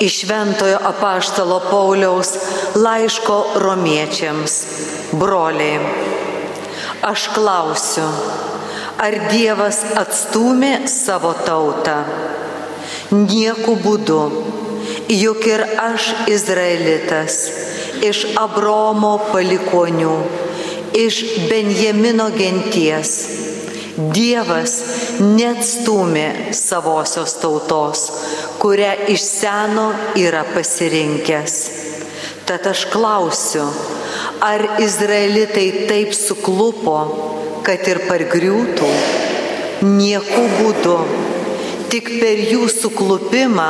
Iš Ventojo apaštalo Pauliaus laiško romiečiams, broliai, aš klausiu, ar Dievas atstumė savo tautą? Nieku būdu, juk ir aš Izraelitas, iš Abromo palikonių, iš Benjamino genties Dievas neatstumė savosios tautos, kurią iš seno yra pasirinkęs. Tad aš klausiu, ar izraelitai taip suklupo, kad ir pargriūtų? Nieku būdu. Tik per jų suklupimą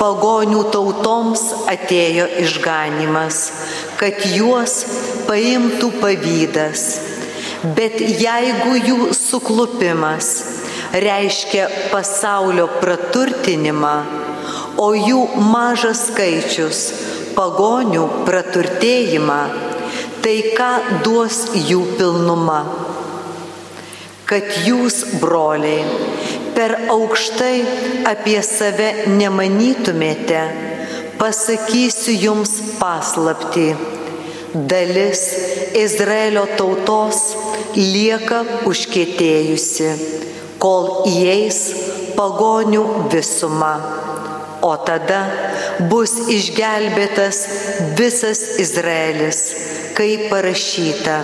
pagonių tautoms atėjo išganimas, kad juos paimtų pavydas Bet jeigu jų suklupimas reiškia pasaulio praturtinimą, o jų mažas skaičius pagonių praturtėjimą, tai ką duos jų pilnuma? Kad jūs, broliai, per aukštai apie save nemanytumėte, pasakysiu jums paslapti dalis Izraelio tautos lieka užkėtėjusi, kol įeis pagonių visuma. O tada bus išgelbėtas visas Izraelis, kaip parašyta,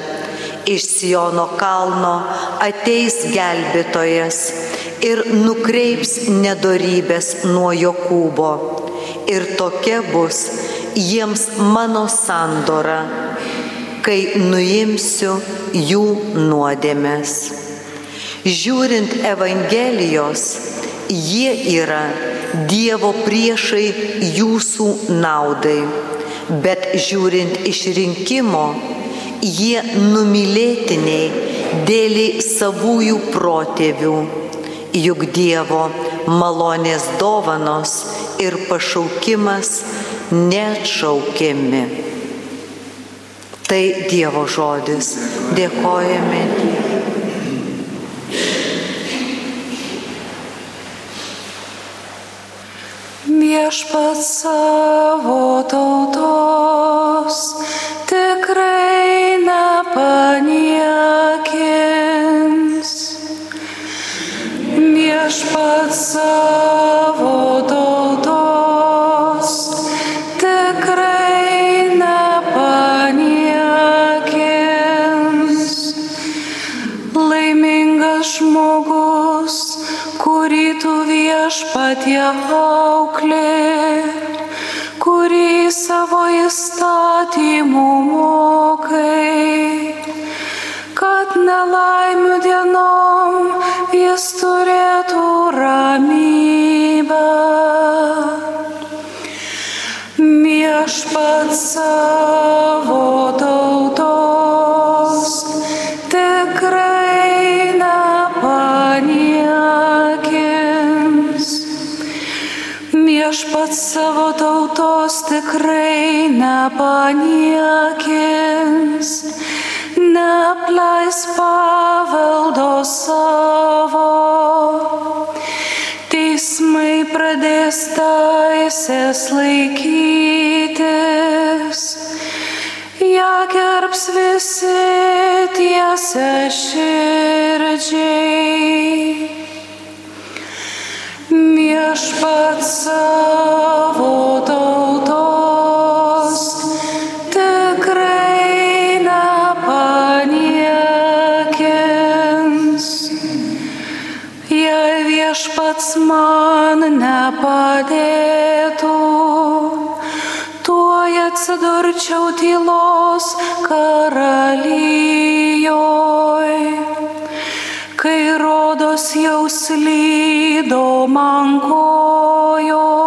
iš Siono kalno ateis gelbėtojas ir nukreips nedorybės nuo Jokūbo. Ir tokia bus jiems mano sandora, kai nuimsiu jų nuodėmės. Žiūrint Evangelijos, jie yra Dievo priešai jūsų naudai, bet žiūrint išrinkimo, jie numylėtiniai dėl savųjų protėvių, juk Dievo malonės dovanos ir pašaukimas neatšaukiami. Tai Dievo žodis. Dėkojame Viešpats savo tautos tikrai nepaniekins. Viešpats savo tautos tikrai nepaniekins. Laimingas žmogus, kurį tu viešpatie savo įstatymų mokai, kad nelaimių dienom jis turėtų ramybę. Viešpats savo tikrai nepaniekins, neapleis paveldo savo. Teismai pradės teisės laikytis, ją gerbs visi tiesia širdžiai. Viešpats savo tautos man nepadėtų, tuoj atsidurčiau tylos karalyjoj, kai rodos jau slydo man kojos.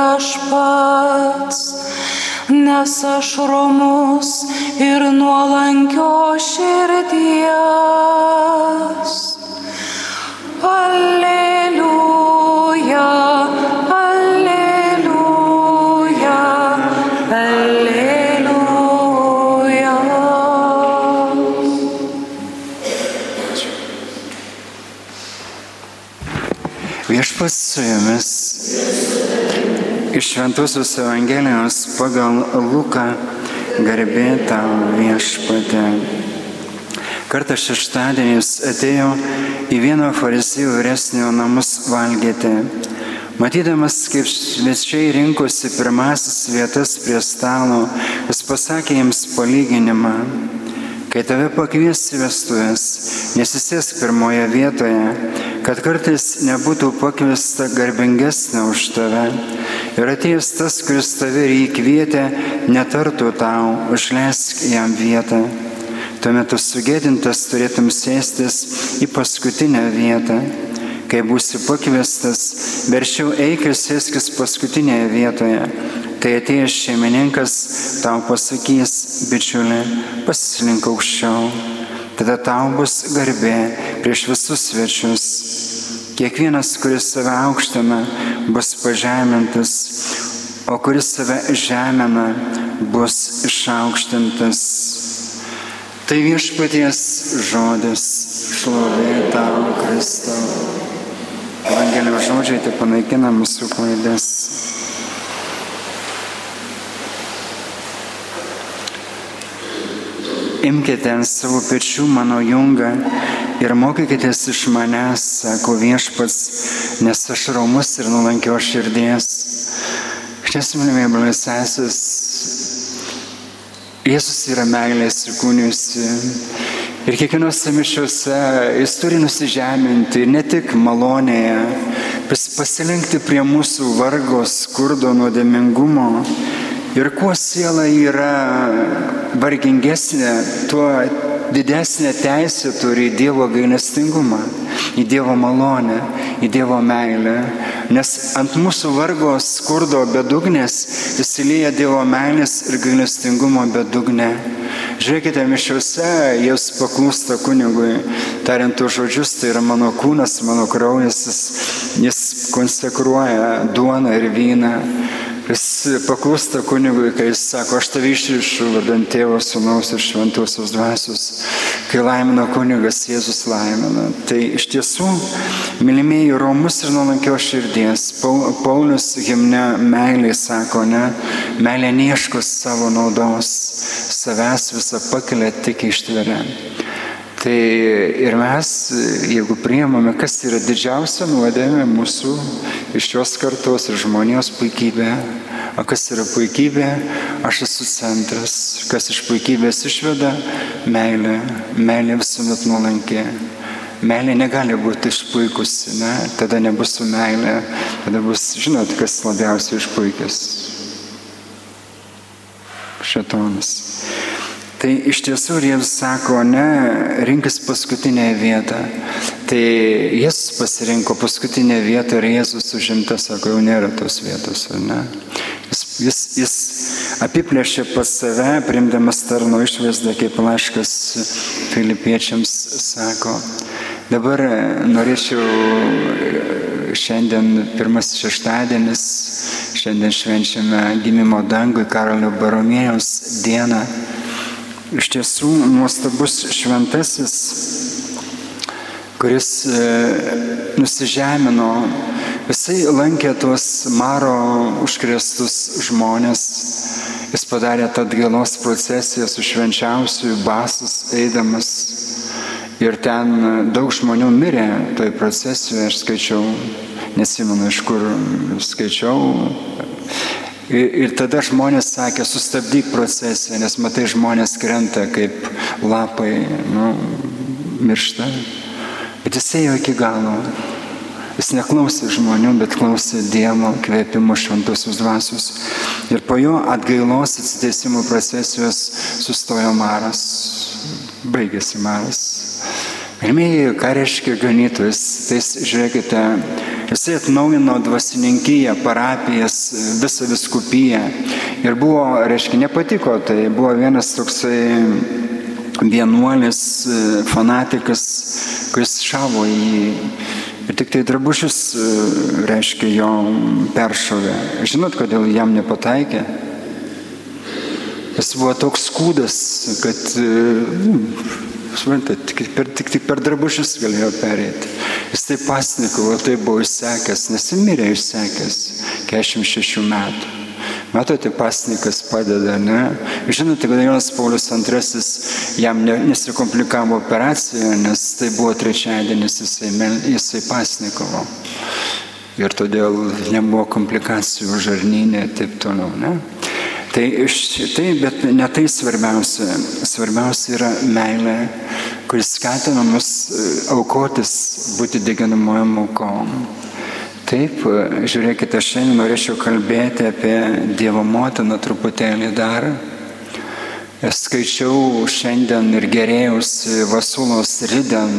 Viešpats, nes aš romus ir nuolankio širdies. Alleluja, alleluja, alleluja. Viešpas su jumis iš Šventosios Evangelijos pagal Luką garbė tau viešpatė. Kartą šeštadienis atėjo į vieno farizijų vyresnio namus valgyti. Matydamas, kaip svečiai rinkosi pirmasis vietas prie stalo, jis pasakė jiems palyginimą. Kai tave pakvies į vestuvės, nesisėsk pirmoje vietoje, kad kartais nebūtų pakviesta garbingesnė už tave. Ir atėjęs tas, kuris tave įkvietė, netartų tau, užleisk jam vietą. Tuomet sugėdintas turėtum sėstis į paskutinę vietą. Kai būsi pakviestas, verčiau eik ir sėskis paskutinėje vietoje. Tai atėjęs šeimininkas tau pasakys, bičiuli, pasislink aukščiau. Tada tau bus garbė prieš visus svečius. Kiekvienas, kuris save aukština, bus pažemintas, o kuris save žemina, bus išaukštintas. Tai viešpaties žodis, šlovė tau, Kristau. Evangelijos žodžiai tai panaikina mūsų klaidas. Imkite ant savo pečių mano jungą ir mokykitės iš manęs, sako viešpats, nes aš romus ir nulankio širdies. Šias mylime, brolisesis, Jėzus yra meilės įkūnijusi. Ir kiekvienose mišiuose jis turi nusižeminti ne tik malonėje, bet pasilinkti prie mūsų vargo, skurdo, nuodėmingumo. Ir kuo siela yra vargingesnė, tuo didesnė teisė turi į Dievo gailestingumą, į Dievo malonę, į Dievo meilę. Nes ant mūsų vargo skurdo bedugnės įsilieja Dievo meilės ir gailestingumo bedugnė. Žiūrėkite, mišiuose jūs paklūsta kunigui, tariant tos žodžius, tai yra mano kūnas, mano kraujas, jis, jis konsekruoja duoną ir vyną. Jis paklūsta kunigui, kai jis sako, aš tave išrišu, vadant tėvo, sunaus ir šventosios dvasios. Kai laimina kunigas, Jėzus laimina. Tai iš tiesų, mylimieji, romus ir nuolankio širdies. Paulius himne meiliai sako, ne, meilė neieškos savo naudos, savęs visą pakelia tik ištveria. Tai ir mes, jeigu priemame, kas yra didžiausia nuodėmė mūsų iš šios kartos ir žmonijos puikybė, o kas yra puikybė, aš esu centras, kas iš puikybės išveda - meilė, meilė visuomet nuolankė. Meilė negali būti išpuikusi, ne? tada nebus su meilė, tada bus, žinot, kas labiausiai išpuikęs. Šetonas. Tai iš tiesų ir jiems sako, ne, rinkis paskutinę vietą. Tai jis pasirinko paskutinę vietą ir Jėzus užimta, sako, jau nėra tos vietos, ar ne? Jis, jis, jis apiplėšė pas save, primdamas tarno išvaizdą, kaip laiškas filipiečiams sako. Dabar norėčiau šiandien pirmas šeštadienis, šiandien švenčiame gimimo dangui Karolio Baromėjaus dieną. Iš tiesų nuostabus šventasis, kuris e, nusižemino, jisai lankė tuos maro užkrestus žmonės, jis padarė tą atgailos procesiją su švenčiausiųjų basus eidamas. Ir ten daug žmonių mirė toj procesijoje, aš skaičiau, nesimenu iš kur skaičiau, Ir, ir tada žmonės sakė, sustabdyk procesą, nes matai, žmonės krenta kaip lapai, nu, miršta. Bet jis ėjo iki galo. Jis neklausė žmonių, bet klausė Dievo kvėpimo šventosios dvasios. Ir po jo atgailos atsiteisimo procesijos sustojo Maras. baigėsi maras. Pirmieji, ką reiškia ganytojas, tai žiūrėkite, jisai atnaujino dvasininkiją, parapijas, visą viskupiją. Ir buvo, reiškia, nepatiko, tai buvo vienas toksai vienuolis, fanatikas, kuris šavo į jį. Ir tik tai drabužius, reiškia, jo peršovė. Žinot, kodėl jam nepataikė? Jis buvo toks skūdas, kad, suprantate, tik per, tik, tik per drabužius galėjo perėti. Jis taip pasnikavo, tai buvo išsekęs, nesimirė išsekęs, 46 metų. Matote, pasnikas padeda, ne? Žinote, kad Jonas Paulius II jam nesikomplikavo operaciją, nes tai buvo trečiadienis, jisai, jisai pasnikavo. Ir todėl nebuvo komplikacijų žarnynė ir taip toliau, ne? Tai, tai, bet ne tai svarbiausia. Svarbiausia yra meilė, kuris skatina mus aukotis, būti deginamojam aukom. Taip, žiūrėkite, šiandien norėčiau kalbėti apie Dievo motiną truputėlį dar. Skaičiau šiandien ir gerėjausi Vasulos Riden,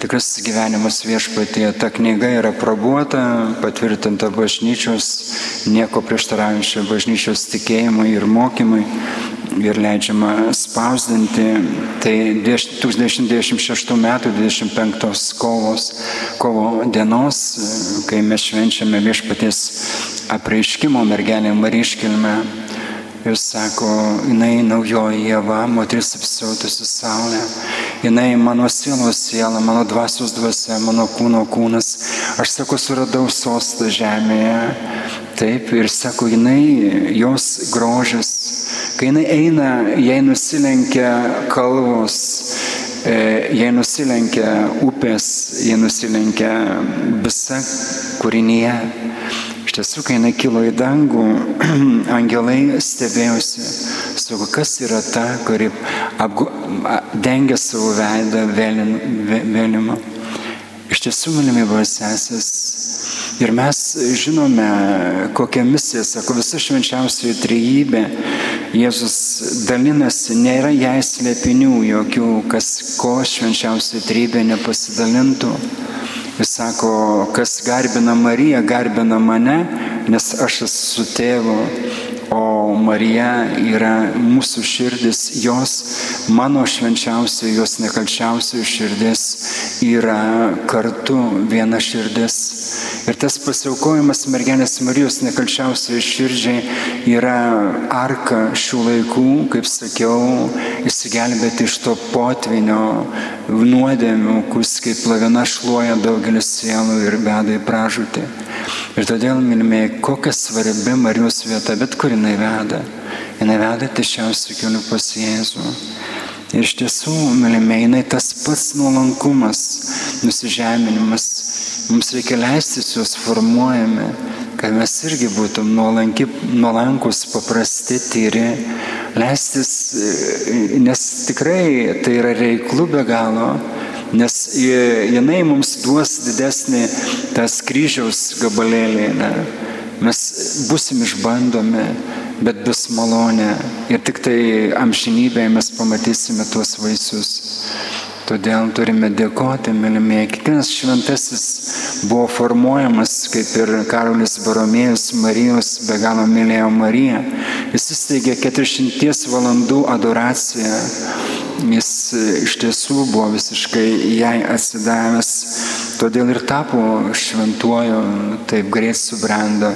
tikras gyvenimas viešpatie. Ta knyga yra prabuota, patvirtinta bažnyčios, nieko prieštaraujančio bažnyčios tikėjimui ir mokymui ir leidžiama spausdinti. Tai 1996 m. 25 kovos, kovo dienos, kai mes švenčiame viešpaties apreiškimo mergelė Mariškilme. Ir sako, jinai naujoji Jėva, moteris apsiautusi saulė, jinai mano sielos siela, mano dvasios dvasia, mano kūno kūnas. Aš sako, suradau sostą žemėje. Taip, ir sako, jinai, jos grožis, kai jinai eina, jai nusilenkia kalvos, jai nusilenkia upės, jai nusilenkia visa kūrinyje. Iš tiesų, kai jinai kilo į dangų, angelai stebėjosi, sako, kas yra ta, kuri apgu, dengia savo veidą vėlimu. Iš tiesų, mylimi brosesės, ir mes žinome, kokią misiją, sako, visa švenčiausioji trejybė, Jėzus dalinasi, nėra jai slėpinių jokių, kas ko švenčiausioji trejybė nepasidalintų. Jis sako, kas garbina Mariją, garbina mane, nes aš esu su tėvu, o Marija yra mūsų širdis, jos, mano švenčiausia, jos nekalčiausia širdis yra kartu viena širdis. Ir tas pasiaukojimas mergelės Marijos nekalčiausiai širdžiai yra arka šių laikų, kaip sakiau, įsigelbėti iš to potvinio nuodėmių, kus kaip lavina šluoja daugelis sielų ir veda į pražūtį. Ir todėl, mylimieji, kokia svarbi Marijos vieta, bet kur jinai veda. Jinai veda tiesiausių kelių pas Jėzų. Ir iš tiesų, mylimieji, jinai tas pats nuolankumas, nusižeminimas, mums reikia leistis juos formuojami, kad mes irgi būtum nuolanki, nuolankus, paprasti, tyri, leistis, nes tikrai tai yra reiklų be galo, nes jinai mums duos didesnį tas kryžiaus gabalėlį. Ne? Mes busim išbandomi, bet bus malonė ir tik tai amžinybėje mes pamatysime tuos vaisius. Todėl turime dėkoti, mylimieji. Kiekvienas šventasis buvo formuojamas, kaip ir Karolis Baromėjus, Marijos be galo mylėjo Mariją. Jis įsteigė 400 valandų adoraciją. Jis iš tiesų buvo visiškai jai atsidavęs, todėl ir tapo šventuoju, taip greit subrendo.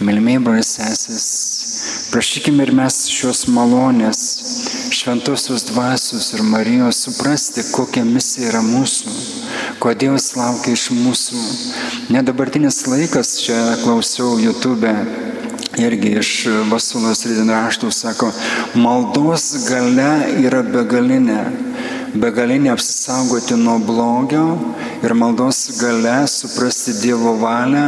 Mylimieji broliai sesis, prašykime ir mes šios malonės, šventosios dvasios ir Marijos suprasti, kokia misija yra mūsų, ko Dievas laukia iš mūsų. Nedabartinis laikas, čia klausiau YouTube irgi iš Vasulos Ridinraštų, sako, maldos gale yra begalinė begalinė apsisaugoti nuo blogio ir maldos gale suprasti Dievo valią,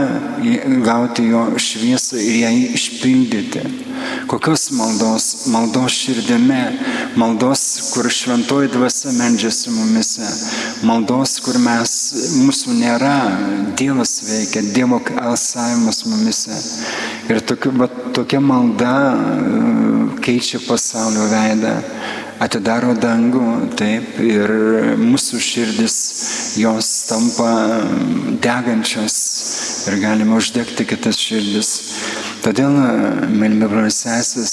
gauti jo šviesą ir ją išpildyti. Kokios maldos? Maldos širdime, maldos, kur šventoji dvasia medžiasi mumise, maldos, kur mes, mūsų nėra, Dievas veikia, Dievo alsavimas mumise. Ir tokia, va, tokia malda keičia pasaulio veidą atidaro dangų, taip, ir mūsų širdis jos tampa degančios ir galime uždegti kitas širdis. Todėl, mylimi brolisesis,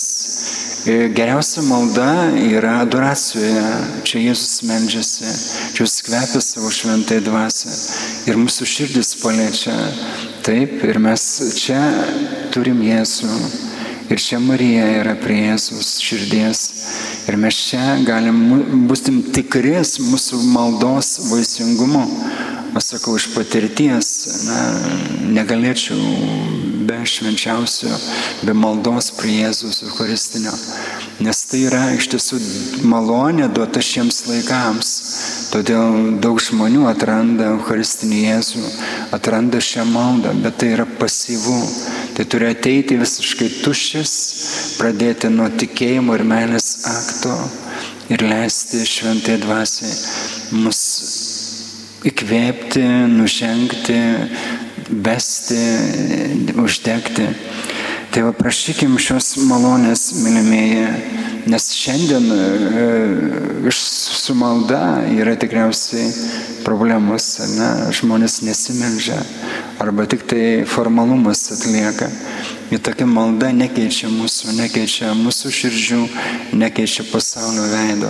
geriausia malda yra adoracijoje. Čia Jėzus meldžiasi, čia jis kvepia savo šventai dvasę ir mūsų širdis paliečia. Taip, ir mes čia turim Jėzų. Ir čia Marija yra prie Jėzus širdies. Ir mes čia galim būsim tikris mūsų maldos vaisingumo. Aš sakau, iš patirties, na, negalėčiau švenčiausio, be maldos prie Jėzus Eucharistinio. Nes tai yra iš tiesų malonė duota šiems laikams. Todėl daug žmonių atranda Eucharistinį Jėzų, atranda šią maldą, bet tai yra pasyvu. Tai turi ateiti visiškai tuščias, pradėti nuo tikėjimo ir meilės akto ir leisti šventai dvasiai mus įkvėpti, nužengti, vesti, uždegti. Tai va prašykim šios malonės, mylimieji, nes šiandien e, su malda yra tikriausiai problemos, ne? žmonės nesimeldžia arba tik tai formalumas atlieka. Ir tokia malda nekeičia mūsų, nekeičia mūsų širdžių, nekeičia pasaulio veido.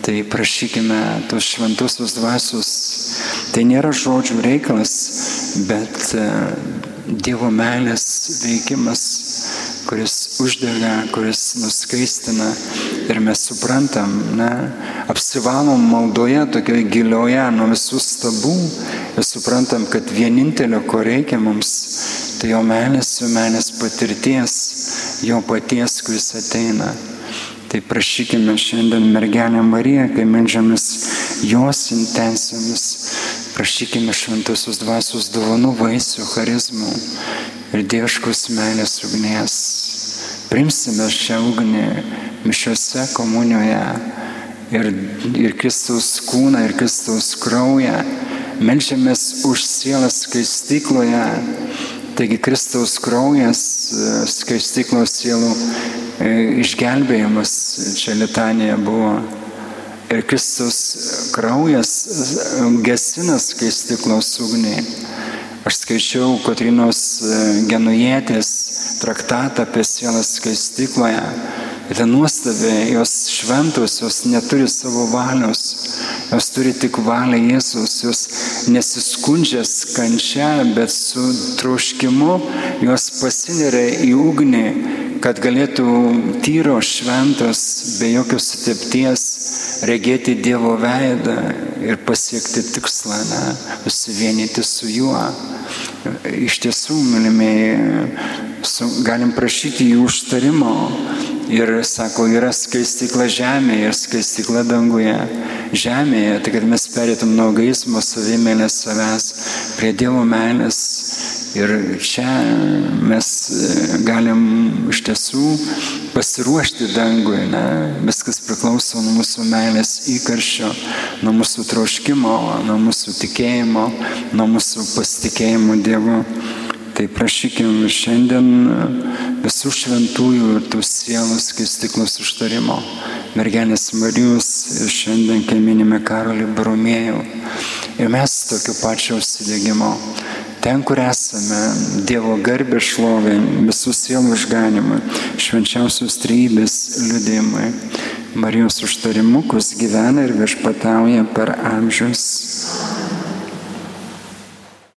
Tai prašykime tos šventusios dvasios. Tai nėra žodžių reikalas, bet e, Dievo meilės veikimas, kuris uždega, kuris nuskaistina ir mes suprantam, na, apsivalom maldoje tokioje gilioje nuo visų stabų ir suprantam, kad vienintelio, ko reikia mums, tai jo meilės, jo meilės patirties, jo paties, kuris ateina. Tai prašykime šiandien mergelę Mariją, kai medžiamis jos intencijomis, prašykime šventosios dvasios dovanų vaisių, charizmų ir dieviškos meilės ugnies. Primsime šią ugnį mišiuose komunijoje ir, ir Kristaus kūną, ir Kristaus kraują. Melžiamės už sielą skaistykloje. Taigi Kristaus kraujas skaistyklos sielų išgelbėjimas čia litanija buvo. Ir Kristus kraujas gesina skaistiklos ugnį. Aš skaičiau Kotrinos Genujėtės traktatą apie sielą skaistikloje. Ir nuostabi, jos šventos, jos neturi savo valios, jos turi tik valią Jėzus, jos nesiskundžia kančia, bet su troškimu jos pasineria į ugnį, kad galėtų tyro šventos, be jokios sutepties, regėti Dievo veidą ir pasiekti tikslą, ne, susivienyti su juo. Iš tiesų, mylimieji, galim prašyti jų užtarimo. Ir sako, yra skaistikla žemėje ir skaistikla danguje. Žemėje, tai kad mes perėtum nuo egoizmo, savimėlės savęs prie Dievo meilės. Ir čia mes galim iš tiesų pasiruošti dangui. Ne? Viskas priklauso nuo mūsų meilės įkarščio, nuo mūsų troškimo, nuo mūsų tikėjimo, nuo mūsų pasitikėjimo Dievu. Tai prašykim šiandien visų šventųjų ir tų sielos skaistiklos užtarimo. Mergelės Marijos ir šiandien, kai minime Karolį Baromėjų. Ir mes tokio pačio užsidėgymo. Ten, kur esame, Dievo garbė šlovė, visų sielų išganimui, švenčiausios trybės liudėjimui, Marijos užtarimu, kus gyvena ir viešpatauja per amžius.